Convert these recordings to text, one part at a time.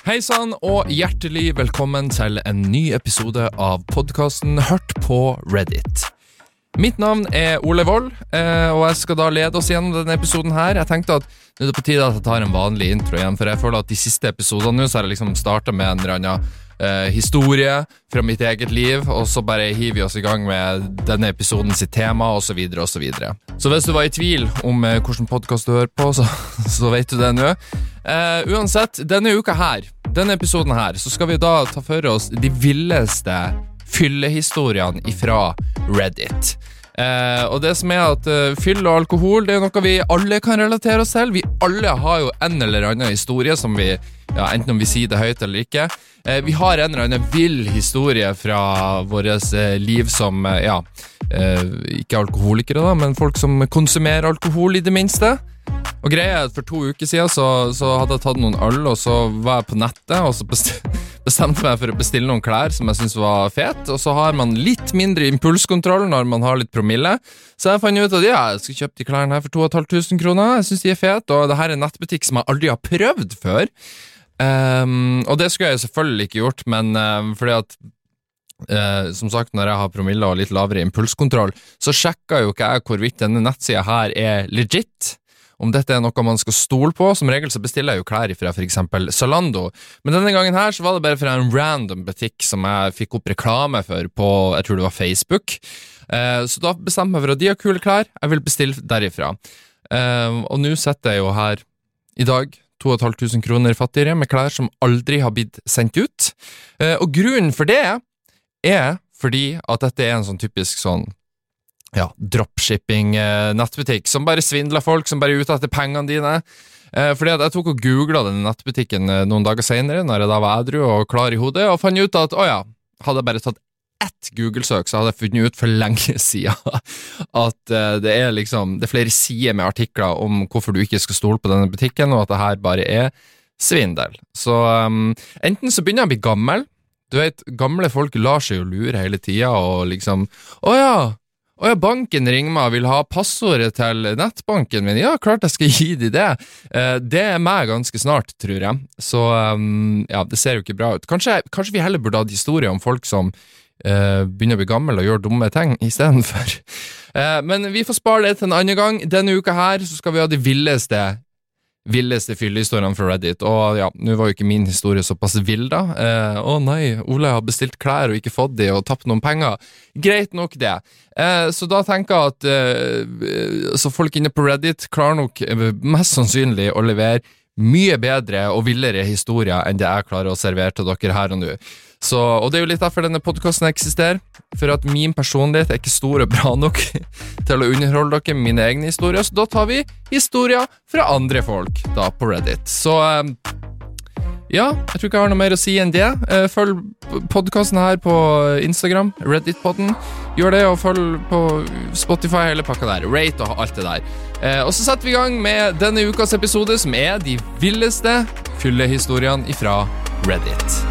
Hei sann, og hjertelig velkommen til en ny episode av podkasten Hørt på Reddit. Mitt navn er Ole Wold, eh, og jeg skal da lede oss gjennom denne episoden her. Jeg tenkte at nå er det på tide at jeg tar en vanlig intro igjen, for jeg føler at de siste episodene nå så har jeg liksom starta med en eller annen eh, historie fra mitt eget liv, og så bare hiver vi oss i gang med denne episoden sitt tema, osv., osv. Så, videre, og så, så hvis du var i tvil om eh, hvilken podkast du hører på, så, så vet du det nå. Eh, uansett, denne uka her, denne episoden her, så skal vi da ta for oss de villeste fyllehistoriene ifra Reddit. Eh, og det som er at eh, Fyll og alkohol det er noe vi alle kan relatere oss til. Vi alle har jo en eller annen historie som vi ja, Enten om vi sier det høyt eller ikke. Eh, vi har en eller annen vill historie fra vårt eh, liv som eh, ja, eh, Ikke alkoholikere, da, men folk som konsumerer alkohol, i det minste. Og greia er at For to uker siden så, så hadde jeg tatt noen øl, og så var jeg på nettet og så bestemte meg for å bestille noen klær som jeg syntes var fet. Og så har man litt mindre impulskontroll når man har litt promille. Så jeg fant ut at ja, jeg skal kjøpe de klærne her for 2500 kroner. Jeg syns de er fete, og det her er en nettbutikk som jeg aldri har prøvd før. Um, og det skulle jeg selvfølgelig ikke gjort, men um, fordi at uh, som sagt, når jeg har promille og litt lavere impulskontroll, så sjekker jo ikke jeg hvorvidt denne nettsida her er legit om dette er noe man skal stole på. Som regel så bestiller jeg jo klær fra f.eks. Zalando, men denne gangen her så var det bare fra en random butikk som jeg fikk opp reklame for på jeg tror det var Facebook. Eh, så da bestemte jeg meg for at de har kule klær, jeg vil bestille derifra. Eh, og nå sitter jeg jo her i dag 2500 kroner fattigere med klær som aldri har blitt sendt ut. Eh, og grunnen for det er fordi at dette er en sånn typisk sånn ja, dropshipping-nettbutikk som bare svindler folk, som bare er ute etter pengene dine. Eh, fordi at Jeg tok og googla den nettbutikken eh, noen dager senere, når jeg da var edru og klar i hodet, og fant ut at å ja, hadde jeg bare tatt ett Google-søk, så hadde jeg funnet ut for lenge siden at det er liksom Det er flere sider med artikler om hvorfor du ikke skal stole på denne butikken, og at det her bare er svindel. Så um, enten så begynner jeg å bli gammel. Du vet, gamle folk lar seg jo lure hele tida, og liksom Å ja, å ja, banken ringer meg og vil ha passordet til nettbanken min. Ja, klart jeg skal gi de det. Eh, det er meg ganske snart, tror jeg. Så um, ja, det ser jo ikke bra ut. Kanskje, kanskje vi heller burde hatt historier om folk som uh, begynner å bli gamle og gjør dumme ting istedenfor. Uh, men vi får spare det til en annen gang. Denne uka her så skal vi ha de villeste villeste fyllehistoriene fra Reddit. Og ja, nå var jo ikke min historie såpass vill, da. Eh, å nei, Ole har bestilt klær og ikke fått de, og tapt noen penger. Greit nok, det. Eh, så da tenker jeg at eh, Så folk inne på Reddit klarer nok eh, mest sannsynlig å levere mye bedre og villere historier enn det jeg klarer å servere til dere her og nå. Så, og det er jo litt derfor denne podkasten eksisterer. For at min personlighet er ikke stor og bra nok til å underholde dere mine egne historier, så da tar vi historier fra andre folk da på Reddit. Så eh, ja, jeg tror ikke jeg har noe mer å si enn det. Eh, følg podkasten her på Instagram, Reddit-podden. Gjør det, og følg på Spotify, hele pakka der. Rate og alt det der. Eh, og så setter vi i gang med denne ukas episode, som er de villeste fyllehistoriene ifra Reddit.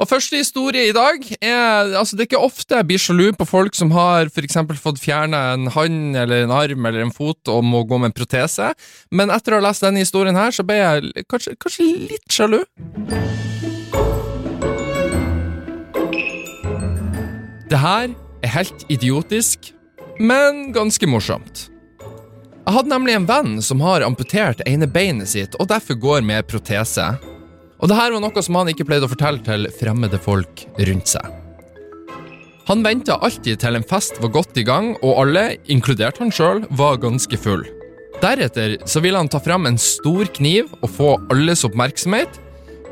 Og Første historie i dag er altså Det er ikke ofte jeg blir sjalu på folk som har eksempel fått fjerna en hånd eller en arm eller en fot og må gå med en protese, men etter å ha lest denne historien her, så ble jeg kanskje, kanskje litt sjalu. Det her er helt idiotisk, men ganske morsomt. Jeg hadde nemlig en venn som har amputert ene beinet sitt og derfor går med protese. Og det her var noe som han ikke pleide å fortelle til fremmede folk rundt seg. Han venta alltid til en fest var godt i gang, og alle, inkludert han sjøl, var ganske full. Deretter så ville han ta fram en stor kniv og få alles oppmerksomhet,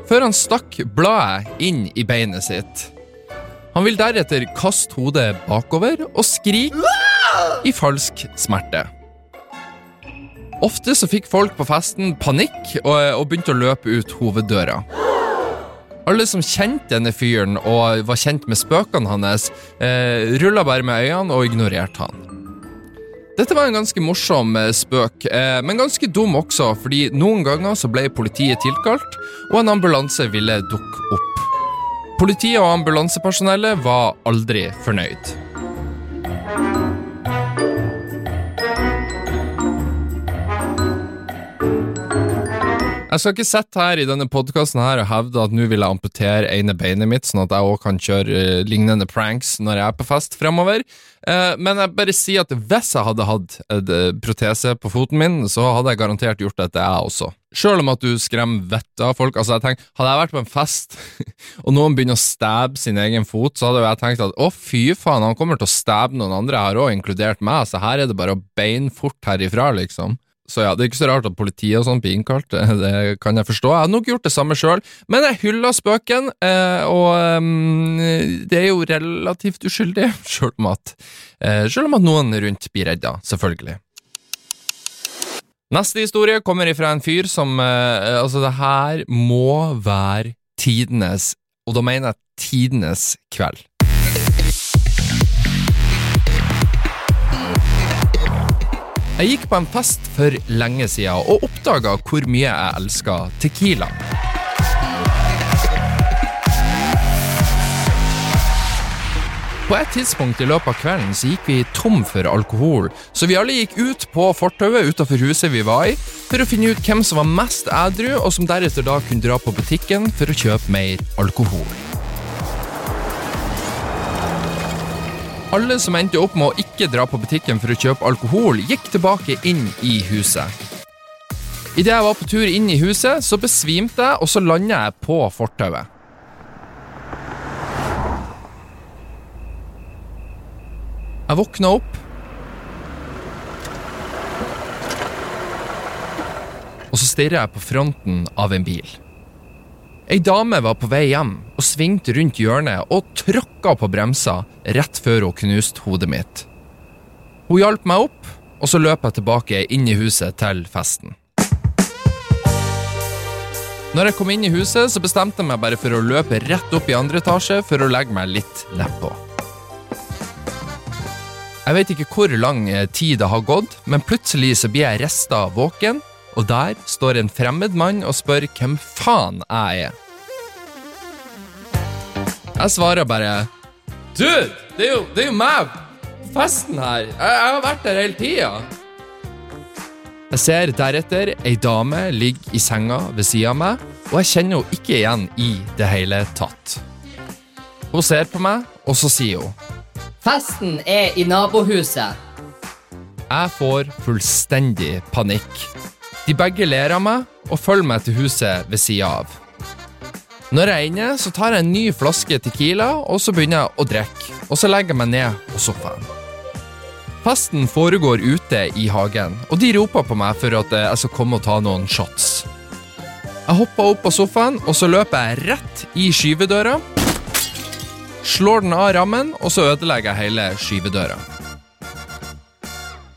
før han stakk bladet inn i beinet sitt. Han vil deretter kaste hodet bakover og skrike i falsk smerte. Ofte så fikk folk på festen panikk og, og begynte å løpe ut hoveddøra. Alle som kjente denne fyren og var kjent med spøkene hans, eh, rulla bare med øynene og ignorerte han. Dette var en ganske morsom eh, spøk, eh, men ganske dum også, fordi noen ganger så ble politiet tilkalt, og en ambulanse ville dukke opp. Politiet og ambulansepersonellet var aldri fornøyd. Jeg skal ikke sitte her i denne podkasten og hevde at nå vil jeg amputere ene beinet mitt, sånn at jeg òg kan kjøre uh, lignende pranks når jeg er på fest fremover. Uh, men jeg bare sier at hvis jeg hadde hatt uh, protese på foten min, så hadde jeg garantert gjort dette, jeg også. Sjøl om at du skremmer vettet av folk. Altså jeg tenker, Hadde jeg vært på en fest, og noen begynner å stabbe sin egen fot, så hadde jeg tenkt at å, fy faen, han kommer til å stabbe noen andre her òg, inkludert meg, så her er det bare å beinfort herifra, liksom. Så ja, det er ikke så rart at politiet og sånn blir innkalt, det kan jeg forstå. Jeg hadde nok gjort det samme sjøl, men jeg hyller spøken, eh, og um, det er jo relativt uskyldig, sjøl om, eh, om, at noen rundt blir redda, selvfølgelig. Neste historie kommer ifra en fyr som eh, Altså, det her må være tidenes, og da mener jeg tidenes kveld. Jeg gikk på en fest for lenge siden og oppdaga hvor mye jeg elska Tequila. På et tidspunkt i løpet av kvelden så gikk vi tom for alkohol, så vi alle gikk ut på fortauet utenfor huset vi var i, for å finne ut hvem som var mest ædru, og som deretter da kunne dra på butikken for å kjøpe mer alkohol. Alle som endte opp med å ikke dra på butikken for å kjøpe alkohol, gikk tilbake inn i huset. Idet jeg var på tur inn i huset, så besvimte jeg, og så landa jeg på fortauet. Jeg våkna opp. Og så stirrer jeg på fronten av en bil. Ei dame var på vei hjem og svingte rundt hjørnet og tråkka på bremsa rett før hun knuste hodet mitt. Hun hjalp meg opp, og så løp jeg tilbake inn i huset til festen. Når jeg kom inn i huset, så bestemte jeg meg bare for å løpe rett opp i andre etasje for å legge meg litt nedpå. Jeg vet ikke hvor lang tid det har gått, men plutselig så blir jeg rista våken og der står en fremmed mann og spør hvem faen jeg er. Jeg svarer bare Dude, det er jo, det er jo meg! Festen her. Jeg, jeg har vært der hele tida. Jeg ser deretter ei dame ligge i senga ved sida av meg, og jeg kjenner henne ikke igjen i det hele tatt. Hun ser på meg, og så sier hun Festen er i nabohuset. Jeg får fullstendig panikk. De begge ler av meg og følger meg til huset ved sida av. Når jeg er inne, så tar jeg en ny flaske Tequila, og så begynner jeg å drikke. Og så legger jeg meg ned på sofaen. Festen foregår ute i hagen, og de roper på meg for at jeg skal komme og ta noen shots. Jeg hopper opp på sofaen, og så løper jeg rett i skyvedøra. Slår den av rammen, og så ødelegger jeg hele skyvedøra.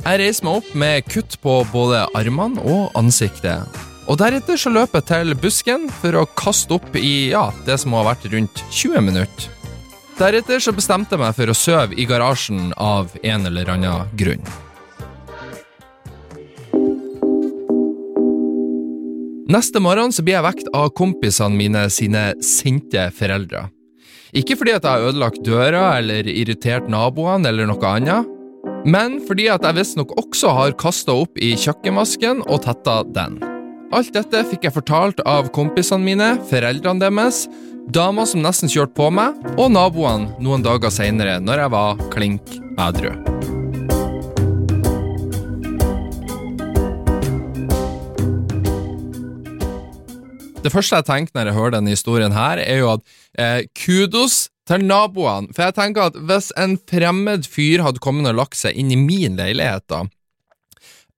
Jeg reiser meg opp med kutt på både armene og ansiktet. Og Deretter så løper jeg til busken for å kaste opp i ja, det som har vært rundt 20 minutter. Deretter så bestemte jeg meg for å sove i garasjen av en eller annen grunn. Neste morgen så blir jeg vekt av kompisene mine sine sinte foreldre. Ikke fordi at jeg har ødelagt døra eller irritert naboene eller noe annet, men fordi at jeg visstnok også har kasta opp i kjøkkenvasken og tetta den. Alt dette fikk jeg fortalt av kompisene mine, foreldrene deres, dama som nesten kjørte på meg, og naboene noen dager seinere, når jeg var klink edru. Det første jeg tenker når jeg hører denne historien, her, er jo at eh, kudos til naboene. For jeg tenker at hvis en fremmed fyr hadde kommet og lagt seg inn i min leilighet, da,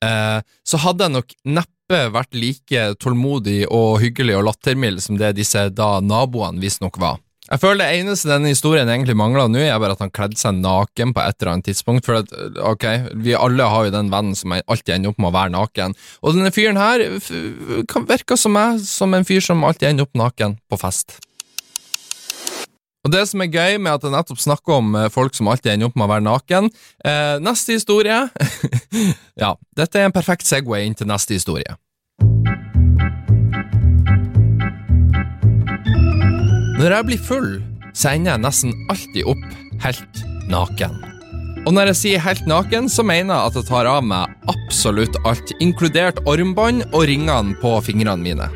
eh, så hadde jeg nok neppe vært like tålmodig og hyggelig og lattermild som det disse da naboene visstnok var. Jeg føler det eneste denne historien egentlig mangler nå, er bare at han kledde seg naken på et eller annet tidspunkt. For at, ok, vi alle har jo den vennen som alltid ender opp med å være naken. Og denne fyren her virker som meg som en fyr som alltid ender opp naken på fest. Og Det som er gøy med at jeg nettopp snakker om eh, folk som alltid ender opp med å være naken eh, Neste historie Ja, dette er en perfekt Segway inn til neste historie. Når jeg blir full, så ender jeg nesten alltid opp helt naken. Og når jeg sier helt naken, så mener jeg at jeg tar av meg absolutt alt, inkludert armbånd og ringene på fingrene mine.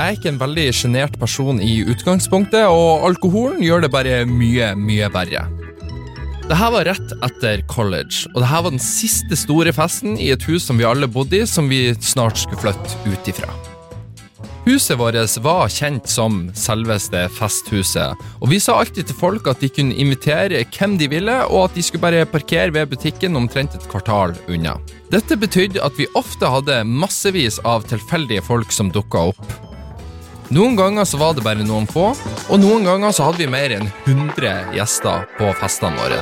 Jeg er ikke en veldig sjenert person i utgangspunktet, og alkoholen gjør det bare mye, mye verre. Dette var rett etter college, og dette var den siste store festen i et hus som vi alle bodde i, som vi snart skulle flytte ut ifra. Huset vårt var kjent som selveste Festhuset, og vi sa alltid til folk at de kunne invitere hvem de ville, og at de skulle bare parkere ved butikken omtrent et kvartal unna. Dette betydde at vi ofte hadde massevis av tilfeldige folk som dukka opp. Noen ganger så var det bare noen få, og noen ganger så hadde vi mer enn 100 gjester på festene våre.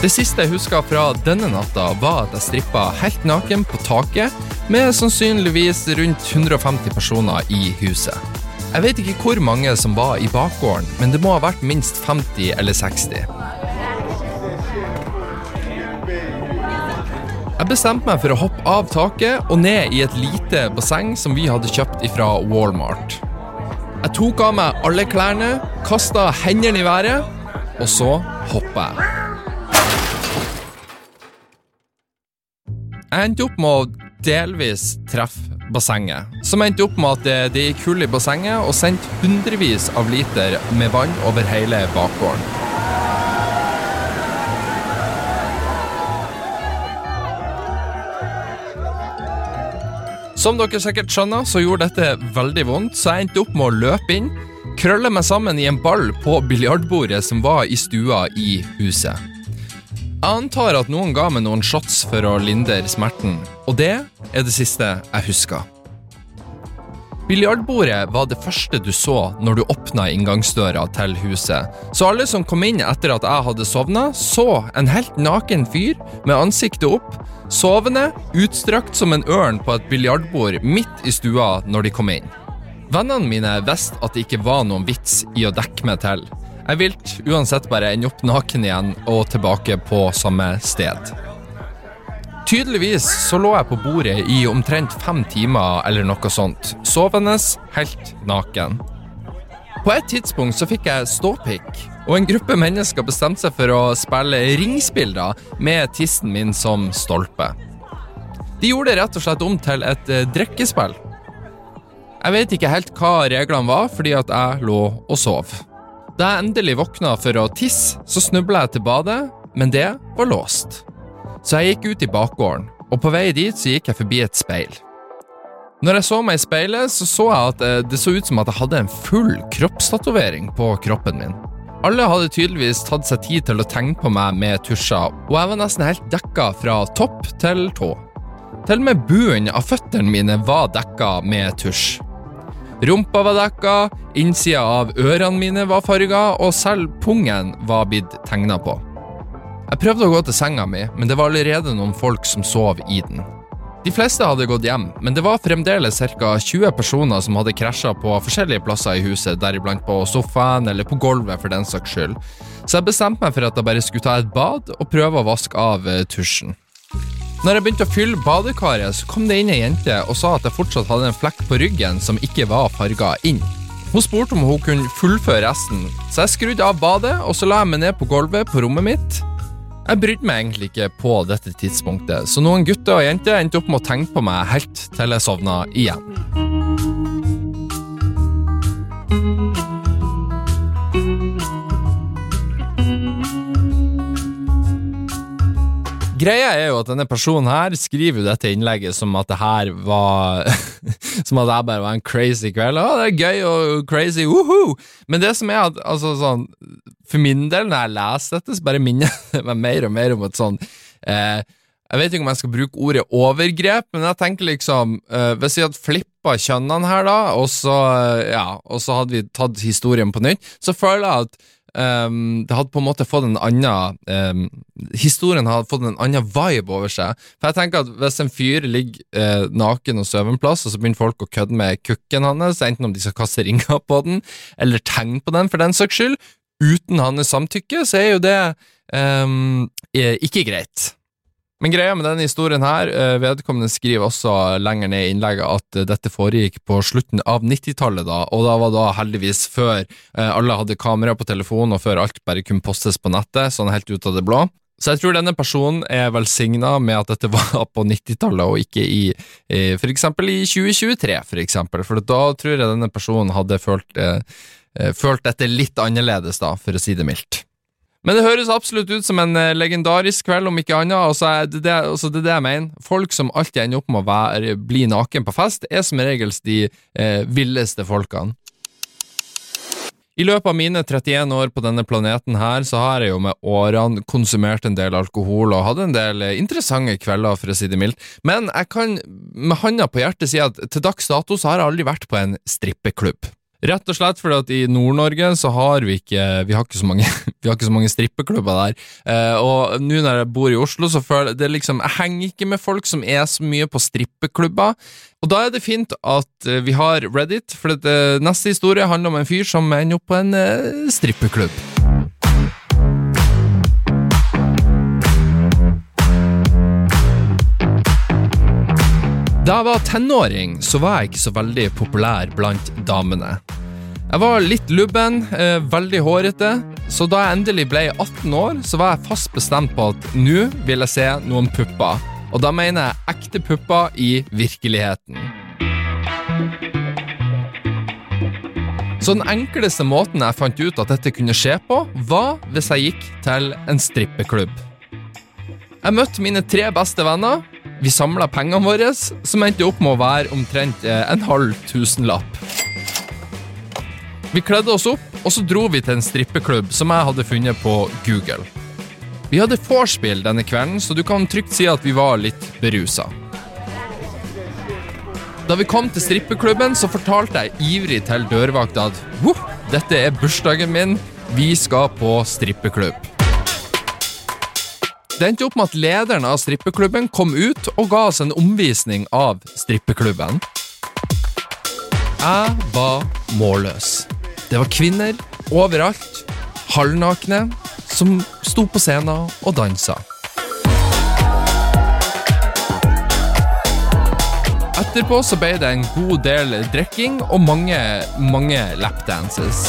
Det siste jeg husker fra denne natta, var at jeg strippa helt naken på taket med sannsynligvis rundt 150 personer i huset. Jeg vet ikke hvor mange som var i bakgården, men det må ha vært minst 50 eller 60. Jeg bestemte meg for å hoppe av taket og ned i et lite basseng som vi hadde kjøpt fra Walmart. Jeg tok av meg alle klærne, kasta hendene i været, og så hoppa jeg. Jeg endte opp med å delvis treffe bassenget, som endte opp med at det gikk hull i bassenget og sendte hundrevis av liter med vann over hele bakgården. Som dere sikkert skjønner, så gjorde dette veldig vondt, så jeg endte opp med å løpe inn, krølle meg sammen i en ball på biljardbordet som var i stua i huset. Jeg antar at noen ga meg noen shots for å lindre smerten, og det er det siste jeg husker. Biljardbordet var det første du så når du åpna inngangsdøra til huset, så alle som kom inn etter at jeg hadde sovna, så en helt naken fyr med ansiktet opp, sovende, utstrakt som en ørn på et biljardbord midt i stua når de kom inn. Vennene mine visste at det ikke var noen vits i å dekke meg til. Jeg ville uansett bare ende opp naken igjen og tilbake på samme sted. Tydeligvis så lå jeg på bordet i omtrent fem timer eller noe sånt, sovende helt naken. På et tidspunkt så fikk jeg ståpikk, og en gruppe mennesker bestemte seg for å spille ringspill da, med tissen min som stolpe. De gjorde det rett og slett om til et eh, drikkespill. Jeg vet ikke helt hva reglene var, fordi at jeg lå og sov. Da jeg endelig våkna for å tisse, så snubla jeg til badet, men det var låst. Så jeg gikk ut i bakgården, og på vei dit så gikk jeg forbi et speil. Når jeg så meg i speilet, så så jeg at eh, det så ut som at jeg hadde en full kroppstatovering på kroppen min. Alle hadde tydeligvis tatt seg tid til å tegne på meg med tusjer, og jeg var nesten helt dekka fra topp til tå. Til og med bunnen av føttene mine var dekka med tusj. Rumpa var dekka, innsida av ørene mine var farga, og selv pungen var blitt tegna på. Jeg prøvde å gå til senga mi, men det var allerede noen folk som sov i den. De fleste hadde gått hjem, men det var fremdeles ca. 20 personer som hadde krasja på forskjellige plasser i huset, deriblant på sofaen eller på gulvet, for den saks skyld. Så jeg bestemte meg for at jeg bare skulle ta et bad og prøve å vaske av eh, tusjen. Når jeg begynte å fylle badekaret, så kom det inn ei jente og sa at jeg fortsatt hadde en flekk på ryggen som ikke var farga inn. Hun spurte om hun kunne fullføre resten, så jeg skrudde av badet, og så la jeg meg ned på gulvet på rommet mitt, jeg brydde meg egentlig ikke på dette tidspunktet, så noen gutter og jenter endte opp med å tenke på meg helt til jeg sovna igjen. Greia er jo at denne personen her skriver jo dette innlegget som at det her var Som at det bare var en crazy kveld. Å, det er gøy og crazy, woohoo! Men det som er at altså sånn For min del, når jeg leser dette, så bare minner det meg mer og mer om et sånn eh, Jeg vet ikke om jeg skal bruke ordet overgrep, men jeg tenker liksom eh, Hvis vi hadde flippa kjønnene her, da, og så, ja, og så hadde vi tatt historien på nytt, så føler jeg at Um, det hadde på en måte fått en annen um, Historien hadde fått en annen vibe over seg. For jeg tenker at Hvis en fyr ligger uh, naken og sover en plass, og så begynner folk å kødde med kukken hans, enten om de skal kaste ringer på den, eller tegne på den for den saks skyld, uten hans samtykke, så er jo det um, ikke greit. Men greia med denne historien her, eh, vedkommende skriver også lenger ned i innlegget at eh, dette foregikk på slutten av 90-tallet, da, og da var da heldigvis før eh, alle hadde kamera på telefonen, og før alt bare kunne postes på nettet, sånn helt ut av det blå. Så jeg tror denne personen er velsigna med at dette var på 90-tallet, og ikke i, for eksempel i 2023, for eksempel. For da tror jeg denne personen hadde følt, følt dette litt annerledes, da, for å si det mildt. Men det høres absolutt ut som en eh, legendarisk kveld, om ikke annet. Altså, det, det, altså, det er det jeg mener. Folk som alltid ender opp med å være, bli naken på fest, er som regel de eh, villeste folkene. I løpet av mine 31 år på denne planeten her, så har jeg jo med årene konsumert en del alkohol og hatt en del eh, interessante kvelder, for å si det mildt. Men jeg kan med handa på hjertet si at til dags dato så har jeg aldri vært på en strippeklubb. Rett og slett fordi at i Nord-Norge så har vi ikke Vi har ikke så mange, vi har ikke så mange strippeklubber der. Eh, og nå når jeg bor i Oslo, så føler jeg det liksom Jeg henger ikke med folk som er så mye på strippeklubber. Og da er det fint at eh, vi har Reddit, for det, neste historie handler om en fyr som ender opp på en eh, strippeklubb. Da jeg var tenåring, så var jeg ikke så veldig populær blant damene. Jeg var litt lubben, eh, veldig hårete, så da jeg endelig ble 18 år, så var jeg fast bestemt på at nå vil jeg se noen pupper. Og da mener jeg ekte pupper i virkeligheten. Så den enkleste måten jeg fant ut at dette kunne skje på, var hvis jeg gikk til en strippeklubb. Jeg møtte mine tre beste venner. Vi samla pengene våre, som endte opp med å være omtrent eh, en halv tusenlapp. Vi kledde oss opp, og så dro vi til en strippeklubb som jeg hadde funnet på Google. Vi hadde vorspiel denne kvelden, så du kan trygt si at vi var litt berusa. Da vi kom til strippeklubben, så fortalte jeg ivrig til dørvakta at dette er bursdagen min, vi skal på strippeklubb. Det endte opp med at lederen av strippeklubben kom ut og ga oss en omvisning av strippeklubben. Jeg var målløs. Det var kvinner overalt, halvnakne, som sto på scenen og dansa. Etterpå så ble det en god del drikking og mange, mange lapdances.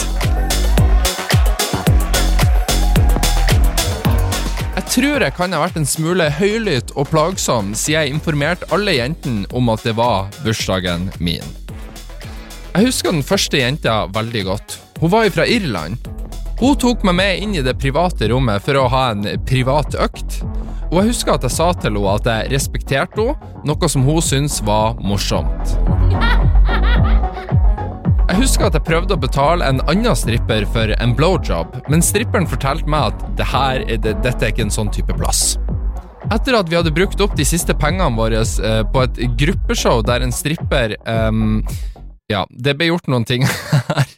Tror jeg kan ha vært en smule høylytt og plagsom siden jeg informerte alle jentene om at det var bursdagen min. Jeg husker den første jenta veldig godt. Hun var fra Irland. Hun tok meg med inn i det private rommet for å ha en privat økt. Og jeg husker at jeg sa til henne at jeg respekterte henne, noe som hun syntes var morsomt. Jeg husker at jeg prøvde å betale en annen stripper for en blowjob, men stripperen fortalte meg at det her, det, dette er ikke en sånn type plass. Etter at vi hadde brukt opp de siste pengene våre eh, på et gruppeshow der en stripper um, Ja, det ble gjort noen ting her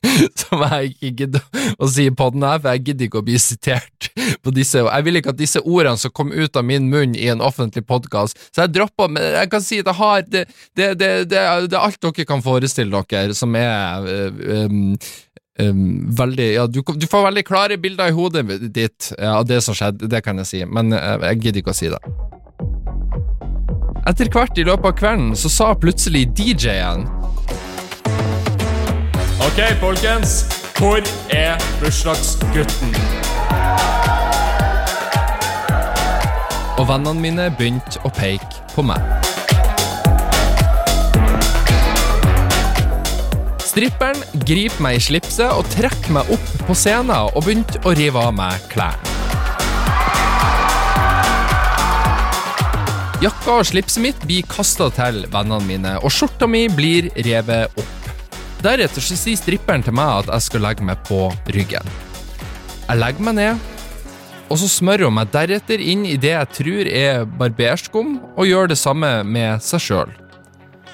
som jeg ikke gidder å si på den her, for jeg gidder ikke å bli sitert på disse Jeg vil ikke at disse ordene som kom ut av min munn i en offentlig podkast, så jeg dropper Men jeg kan si at jeg har det, det, det, det, er alt dere kan forestille dere, som er um, um, veldig Ja, du, du, får veldig klare bilder i hodet ditt av det som skjedde, det kan jeg si, men jeg gidder ikke å si det. Etter hvert i løpet av kvelden så sa plutselig DJ-en Ok, folkens. Hvor er bursdagsgutten? Og vennene mine begynte å peke på meg. Stripperen griper meg i slipset og trekker meg opp på scenen og begynte å rive av meg klærne. Jakka og slipset mitt blir kasta til vennene mine, og skjorta mi blir revet opp. Deretter så sier stripperen til meg at jeg skal legge meg på ryggen. Jeg legger meg ned, og så smører hun meg deretter inn i det jeg tror er barberskum, og gjør det samme med seg sjøl.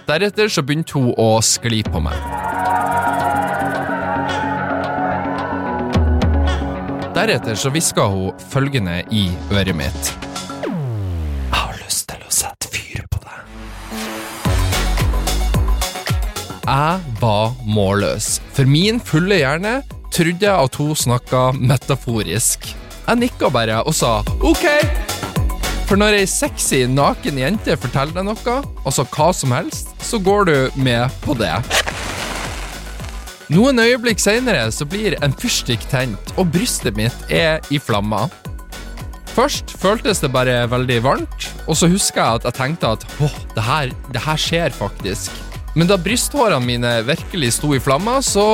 Deretter så begynte hun å skli på meg. Deretter så hviska hun følgende i øret mitt. Jeg var målløs. For min fulle hjerne trodde jeg at hun snakka metaforisk. Jeg nikka bare og sa ok. For når ei sexy, naken jente forteller deg noe, altså hva som helst, så går du med på det. Noen øyeblikk seinere så blir en fyrstikk tent, og brystet mitt er i flammer. Først føltes det bare veldig varmt, og så husker jeg at jeg tenkte at åh, det her, det her skjer faktisk. Men da brysthårene mine virkelig sto i flammer, så,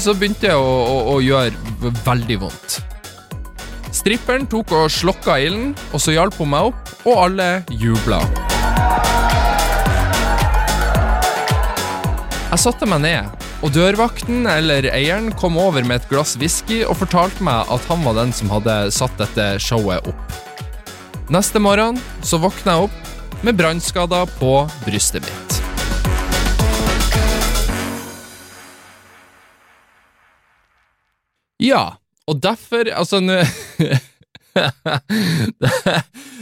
så begynte det å, å, å gjøre veldig vondt. Stripperen tok og slokka ilden, og så hjalp hun meg opp, og alle jubla. Jeg satte meg ned, og dørvakten eller eieren kom over med et glass whisky og fortalte meg at han var den som hadde satt dette showet opp. Neste morgen så våkna jeg opp med brannskader på brystet mitt. Ja, og derfor Altså, nå det,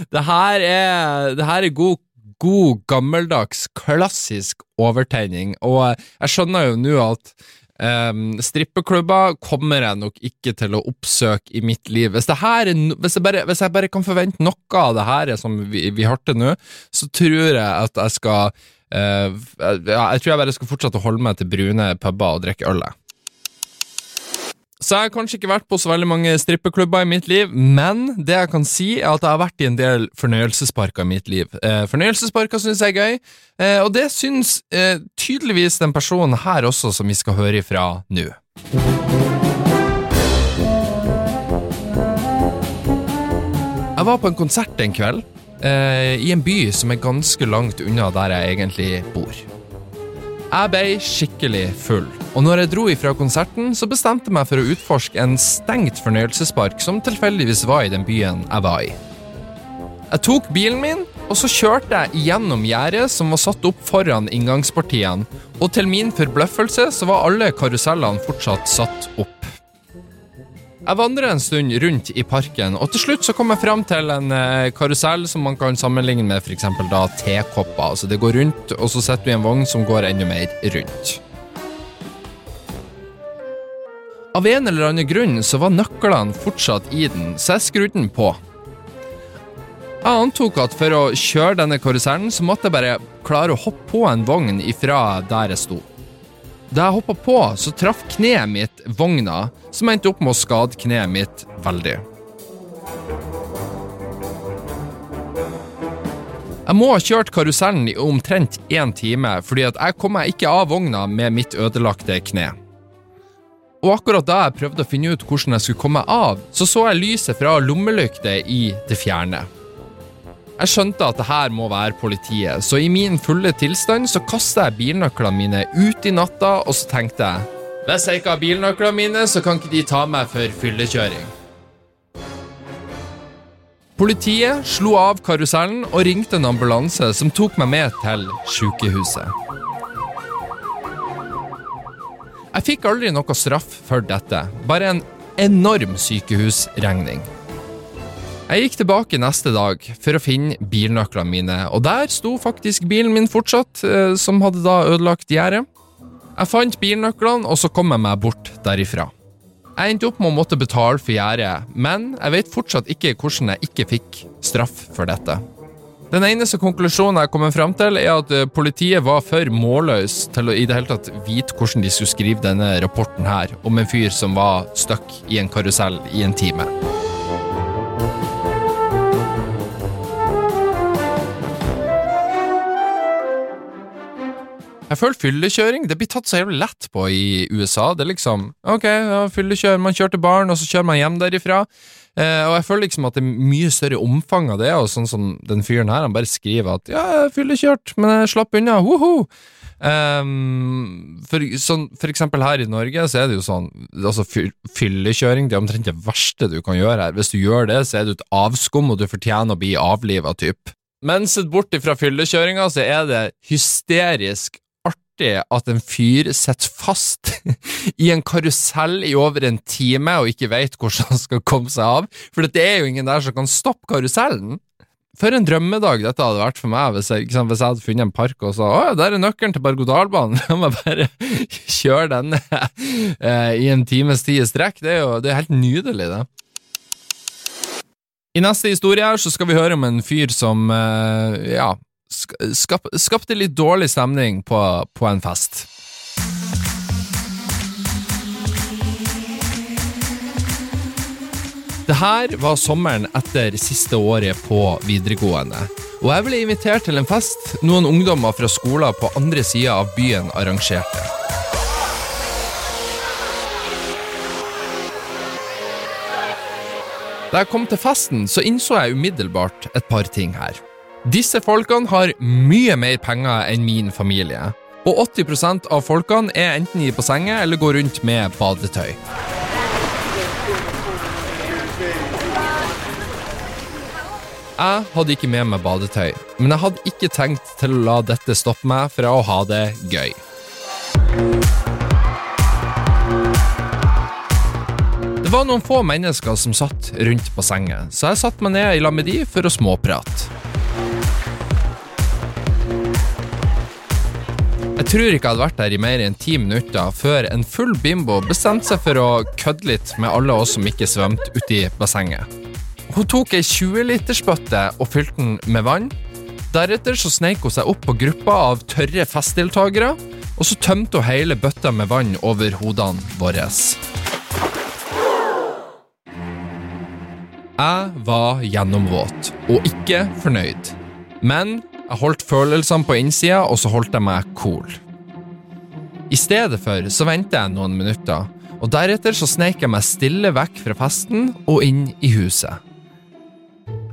det her er god god, gammeldags, klassisk overtegning, og jeg skjønner jo nå at um, strippeklubber kommer jeg nok ikke til å oppsøke i mitt liv. Hvis, er, hvis, jeg, bare, hvis jeg, bare, kan forvente noe av det her som vi, vi til nå, så tror jeg at jeg skal uh, Jeg tror jeg bare skal fortsette å holde meg til brune puber og drikke øl. Så jeg har kanskje ikke vært på så veldig mange strippeklubber i mitt liv, men det jeg kan si, er at jeg har vært i en del fornøyelsesparker i mitt liv. Eh, fornøyelsesparker syns jeg er gøy, eh, og det syns eh, tydeligvis den personen her også, som vi skal høre ifra nå. Jeg var på en konsert en kveld, eh, i en by som er ganske langt unna der jeg egentlig bor. Jeg ble skikkelig full, og når jeg dro ifra konserten, så bestemte jeg meg for å utforske en stengt fornøyelsespark som tilfeldigvis var i den byen jeg var i. Jeg tok bilen min, og så kjørte jeg gjennom gjerdet som var satt opp foran inngangspartiene, og til min forbløffelse så var alle karusellene fortsatt satt opp. Jeg vandrer en stund rundt i parken, og til slutt så kom jeg fram til en eh, karusell som man kan sammenligne med f.eks. tekopper. Altså det går rundt, og så setter du i en vogn som går enda mer rundt. Av en eller annen grunn så var nøklene fortsatt i den, så jeg skrudde den på. Jeg antok at for å kjøre denne karusellen, så måtte jeg bare klare å hoppe på en vogn ifra der jeg sto. Da jeg hoppa på, så traff kneet mitt vogna, som endte opp med å skade kneet mitt veldig. Jeg må ha kjørt karusellen i omtrent én time, fordi at jeg kom meg ikke av vogna med mitt ødelagte kne. Og akkurat da jeg prøvde å finne ut hvordan jeg skulle komme av, så så jeg lyset fra lommelykter i det fjerne. Jeg skjønte at det her må være politiet, så i min fulle tilstand så kasta jeg bilnøklene mine ut i natta, og så tenkte jeg hvis jeg ikke har bilnøklene mine, så kan ikke de ta meg for fyllekjøring. Politiet slo av karusellen og ringte en ambulanse som tok meg med til sykehuset. Jeg fikk aldri noe straff for dette, bare en enorm sykehusregning. Jeg gikk tilbake neste dag for å finne bilnøklene mine, og der sto faktisk bilen min fortsatt, eh, som hadde da ødelagt gjerdet. Jeg fant bilnøklene, og så kom jeg meg bort derifra. Jeg endte opp med å måtte betale for gjerdet, men jeg vet fortsatt ikke hvordan jeg ikke fikk straff for dette. Den eneste konklusjonen jeg kommer fram til, er at eh, politiet var for målløs til å i det hele tatt vite hvordan de skulle skrive denne rapporten her, om en fyr som var stuck i en karusell i en time. Jeg føler fyllekjøring det blir tatt så jævlig lett på i USA. Det er liksom ok, ja, man kjører til baren, og så kjører man hjem derifra. Eh, og jeg føler liksom at det er mye større omfang av det, og sånn som den fyren her, han bare skriver at ja, jeg fyllekjørt, men jeg slapp unna, woho! Um, for, sånn, for eksempel her i Norge så er det jo sånn altså Fyllekjøring det er omtrent det verste du kan gjøre her. Hvis du gjør det, så er du et avskum, og du fortjener å bli avliva, typ. Men sett bort ifra fyllekjøringa, så er det hysterisk artig at en fyr sitter fast i en karusell i over en time og ikke veit hvordan han skal komme seg av, for det er jo ingen der som kan stoppe karusellen. For en drømmedag dette hadde vært for meg hvis jeg, sant, hvis jeg hadde funnet en park og sa å, der er nøkkelen til berg-og-dal-banen, la meg bare kjøre denne eh, i en times tid i strekk. Det er jo det er helt nydelig, det. I neste historie her så skal vi høre om en fyr som eh, ja, skap, skapte litt dårlig stemning på, på en fest. Det her var sommeren etter siste året på videregående. Og jeg ble invitert til en fest noen ungdommer fra skoler på andre sida av byen arrangerte. Da jeg kom til festen, så innså jeg umiddelbart et par ting her. Disse folkene har mye mer penger enn min familie. Og 80% av folkene er enten i bassenget eller går rundt med badetøy. Jeg hadde ikke med meg badetøy, men jeg hadde ikke tenkt til å la dette stoppe meg fra å ha det gøy. Det var noen få mennesker som satt rundt bassenget, så jeg satte meg ned i lag med de for å småprate. Jeg tror ikke jeg hadde vært der i mer enn ti minutter før en full bimbo bestemte seg for å kødde litt med alle oss som ikke svømte uti bassenget. Hun tok ei 20-litersbøtte og fylte den med vann. Deretter så sneik hun seg opp på gruppa av tørre festdeltakere, og så tømte hun hele bøtta med vann over hodene våre. Jeg var gjennomvåt og ikke fornøyd. Men jeg holdt følelsene på innsida, og så holdt jeg meg cool. I stedet for så ventet jeg noen minutter, og deretter så sneik jeg meg stille vekk fra festen og inn i huset.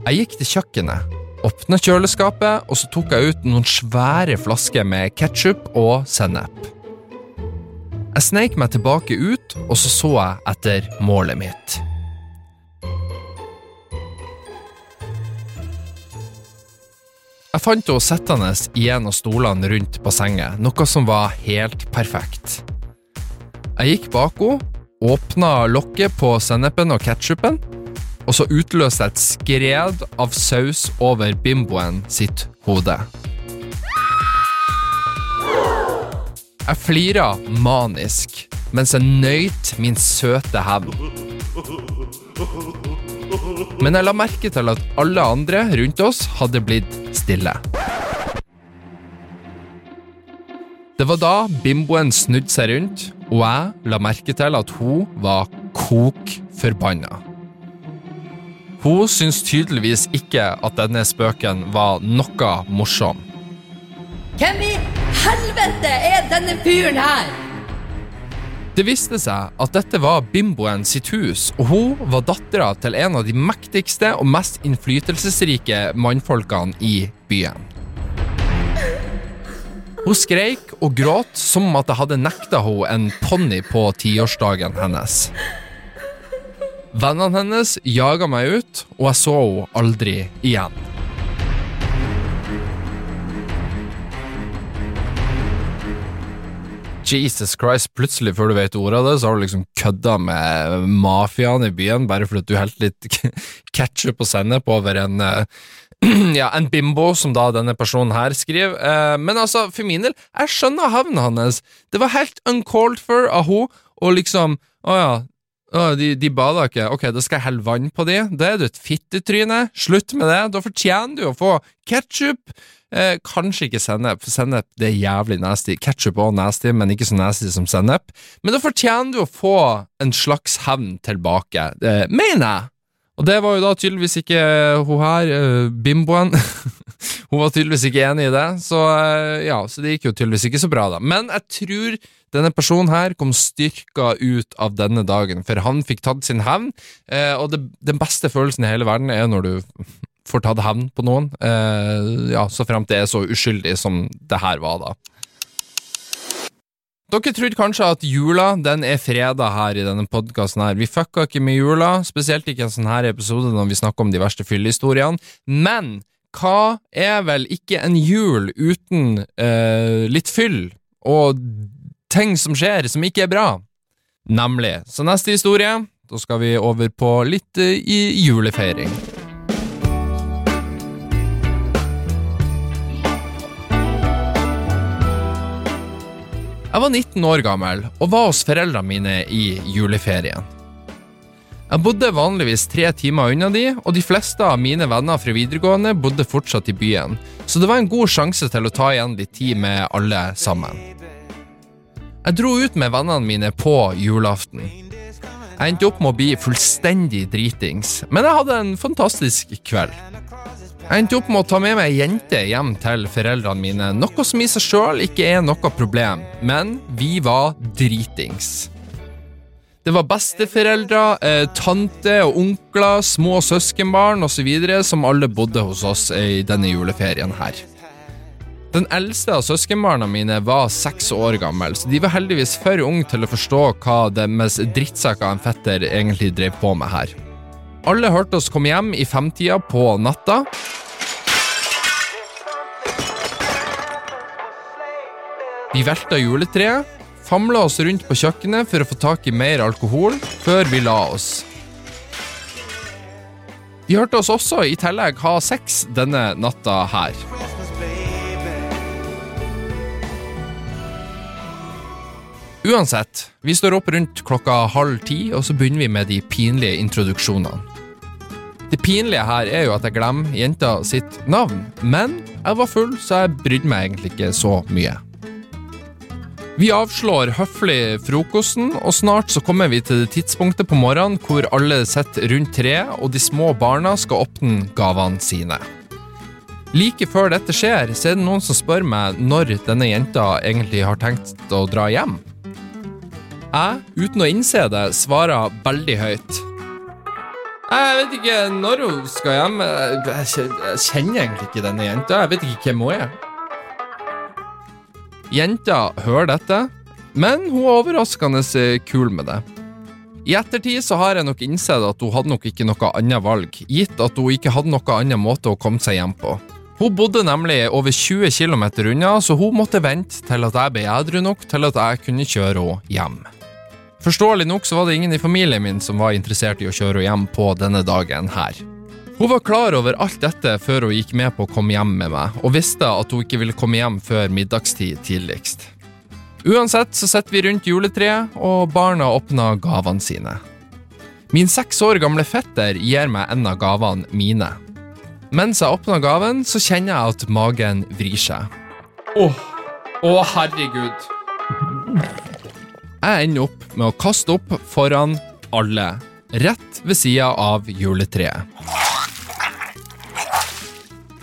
Jeg gikk til kjøkkenet, åpna kjøleskapet, og så tok jeg ut noen svære flasker med ketsjup og sennep. Jeg sneik meg tilbake ut, og så så jeg etter målet mitt. Jeg fant henne sittende i en av stolene rundt bassenget, noe som var helt perfekt. Jeg gikk bak henne, åpna lokket på sennepen og ketsjupen, og så utløste jeg et skred av saus over bimboen sitt hode. Jeg flira manisk mens jeg nøyt min søte hevn. Men jeg la merke til at alle andre rundt oss hadde blitt stille. Det var da bimboen snudde seg rundt, og jeg la merke til at hun var kok forbanna. Hun syntes tydeligvis ikke at denne spøken var noe morsom. Hvem i helvete er denne fyren her? Det viste seg at dette var bimboen sitt hus, og hun var dattera til en av de mektigste og mest innflytelsesrike mannfolkene i byen. Hun skreik og gråt som at jeg hadde nekta henne en ponni på tiårsdagen hennes. Vennene hennes jaga meg ut, og jeg så henne aldri igjen. Jesus Christ, plutselig før du vet ordet av det, så har du liksom kødda med mafiaen i byen bare fordi du helte litt ketsjup og sennep over en eh, ja, en bimbo, som da denne personen her skriver. Eh, men altså, for min del, jeg skjønner havnen hans. Det var helt uncalled for av henne, og liksom Å ja, de, de bader ikke. Ok, da skal jeg helle vann på de. Da er du et fittetryne. Slutt med det. Da fortjener du å få ketsjup. Eh, kanskje ikke sennep, for sennep det er jævlig nasty. Ketsjup og nasty, men ikke så nasty som sennep. Men da fortjener du å få en slags hevn tilbake, eh, mener jeg. Og det var jo da tydeligvis ikke hun her, eh, bimboen. hun var tydeligvis ikke enig i det, så eh, ja, så det gikk jo tydeligvis ikke så bra, da. Men jeg tror denne personen her kom styrka ut av denne dagen, for han fikk tatt sin hevn, eh, og det, den beste følelsen i hele verden er når du får tatt hevn på noen, eh, ja, så fremt det er så uskyldig som det her var, da. Dere trodde kanskje at jula den er freda her i denne podkasten. Vi fucka ikke med jula, spesielt ikke en sånn her episode når vi snakker om de verste fyllehistoriene. Men hva er vel ikke en jul uten eh, litt fyll og ting som skjer som ikke er bra? Nemlig. Så neste historie, da skal vi over på litt eh, i julefeiring. Jeg var 19 år gammel og var hos foreldrene mine i juleferien. Jeg bodde vanligvis tre timer unna de, og de fleste av mine venner fra videregående bodde fortsatt i byen, så det var en god sjanse til å ta igjen litt tid med alle sammen. Jeg dro ut med vennene mine på julaften. Jeg endte opp med å bli fullstendig dritings, men jeg hadde en fantastisk kveld. Jeg endte opp med å ta med meg ei jente hjem til foreldrene mine, noe som i seg sjøl ikke er noe problem, men vi var dritings. Det var besteforeldre, eh, tante og onkler, små søskenbarn osv. som alle bodde hos oss i denne juleferien her. Den eldste av søskenbarna mine var seks år gammel, så de var heldigvis for unge til å forstå hva deres drittsekker en fetter egentlig drev på med her. Alle hørte oss komme hjem i femtida på natta. Vi velta juletreet, famla oss rundt på kjøkkenet for å få tak i mer alkohol, før vi la oss. Vi hørte oss også i tillegg ha sex denne natta her. Uansett, vi står opp rundt klokka halv ti, og så begynner vi med de pinlige introduksjonene. Det pinlige her er jo at jeg glemmer jenta sitt navn, men jeg var full, så jeg brydde meg egentlig ikke så mye. Vi avslår høflig frokosten, og snart så kommer vi til det tidspunktet på morgenen hvor alle sitter rundt treet, og de små barna skal åpne gavene sine. Like før dette skjer, så er det noen som spør meg når denne jenta egentlig har tenkt å dra hjem. Jeg, uten å innse det, svarer veldig høyt. Jeg vet ikke når hun skal hjem. Jeg kjenner egentlig ikke denne jenta. Jeg vet ikke hvem hun er. Jenta hører dette, men hun er overraskende kul med det. I ettertid så har jeg nok innsett at hun hadde nok ikke noe annet valg, gitt at hun ikke hadde noe annen måte å komme seg hjem på. Hun bodde nemlig over 20 km unna, så hun måtte vente til at jeg ble edru nok til at jeg kunne kjøre henne hjem. Forståelig nok så var det ingen i familien min som var interessert i å kjøre henne hjem på denne dagen her. Hun var klar over alt dette før hun gikk med på å komme hjem med meg, og visste at hun ikke ville komme hjem før middagstid tidligst. Uansett så sitter vi rundt juletreet, og barna åpner gavene sine. Min seks år gamle fetter gir meg en av gavene mine. Mens jeg åpner gaven, så kjenner jeg at magen vrir seg. Åh, å herregud. Jeg ender opp med å kaste opp foran alle, rett ved sida av juletreet.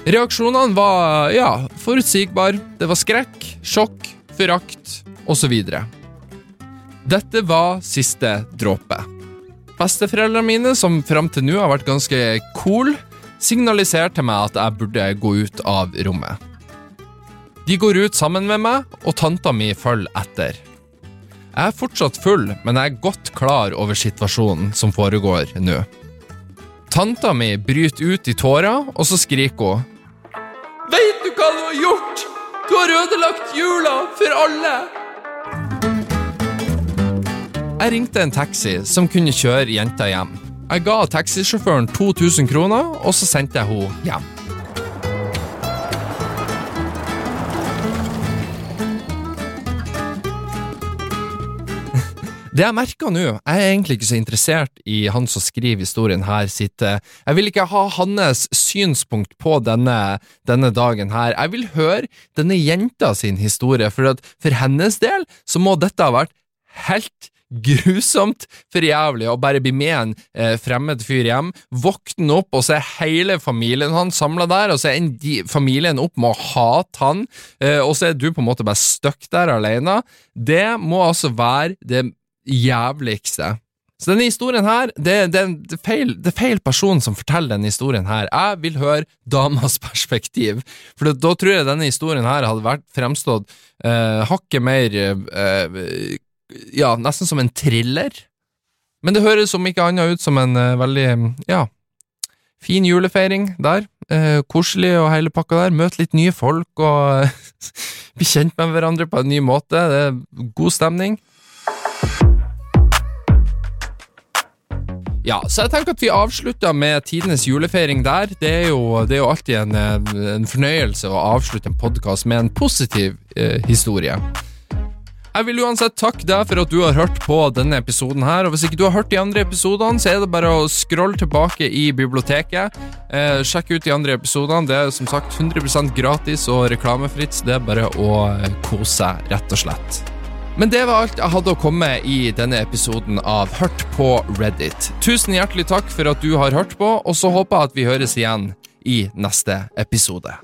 Reaksjonene var ja, forutsigbare. Det var skrekk, sjokk, forakt osv. Dette var siste dråpe. Besteforeldrene mine, som fram til nå har vært ganske cool, signaliserte meg at jeg burde gå ut av rommet. De går ut sammen med meg, og tanta mi følger etter. Jeg er fortsatt full, men jeg er godt klar over situasjonen som foregår nå. Tanta mi bryter ut i tårer, og så skriker hun. Veit du hva du har gjort? Du har ødelagt jula for alle! Jeg ringte en taxi som kunne kjøre jenta hjem. Jeg ga taxisjåføren 2000 kroner, og så sendte jeg henne hjem. Det jeg merker nå, jeg er egentlig ikke så interessert i han som skriver historien her sitt eh, Jeg vil ikke ha hans synspunkt på denne, denne dagen her. Jeg vil høre denne jenta sin historie, for at for hennes del så må dette ha vært helt grusomt for jævlig å bare bli med en eh, fremmed fyr hjem, våkne opp, og så er hele familien hans samla der, og så er familien opp med å hate han, eh, og så er du på en måte bare stuck der alene. Det må altså være det jævligste. Så denne historien her, det, det, det, feil, det er feil person som forteller denne historien her. Jeg vil høre damas perspektiv, for da tror jeg denne historien her hadde vært fremstått eh, hakket mer eh, Ja, nesten som en thriller. Men det høres om ikke annet ut som en eh, veldig, ja Fin julefeiring der. Eh, koselig og hele pakka der. Møte litt nye folk og bli kjent med hverandre på en ny måte. Det er god stemning. Ja, så jeg tenker at vi avslutter med tidenes julefeiring der. Det er jo, det er jo alltid en, en, fornøyelse å avslutte en podkast med en positiv eh, historie. Jeg vil uansett takke deg for at du har hørt på denne episoden her, og hvis ikke du har hørt de andre episodene, så er det bare å scrolle tilbake i biblioteket. Eh, sjekk ut de andre episodene. Det er som sagt 100% gratis og reklamefritt, så det er bare å kose seg, rett og slett. Men det var alt jeg hadde å komme med i denne episoden av Hørt på Reddit. Tusen hjertelig takk for at du har hørt på, og så håper jeg at vi høres igjen i neste episode.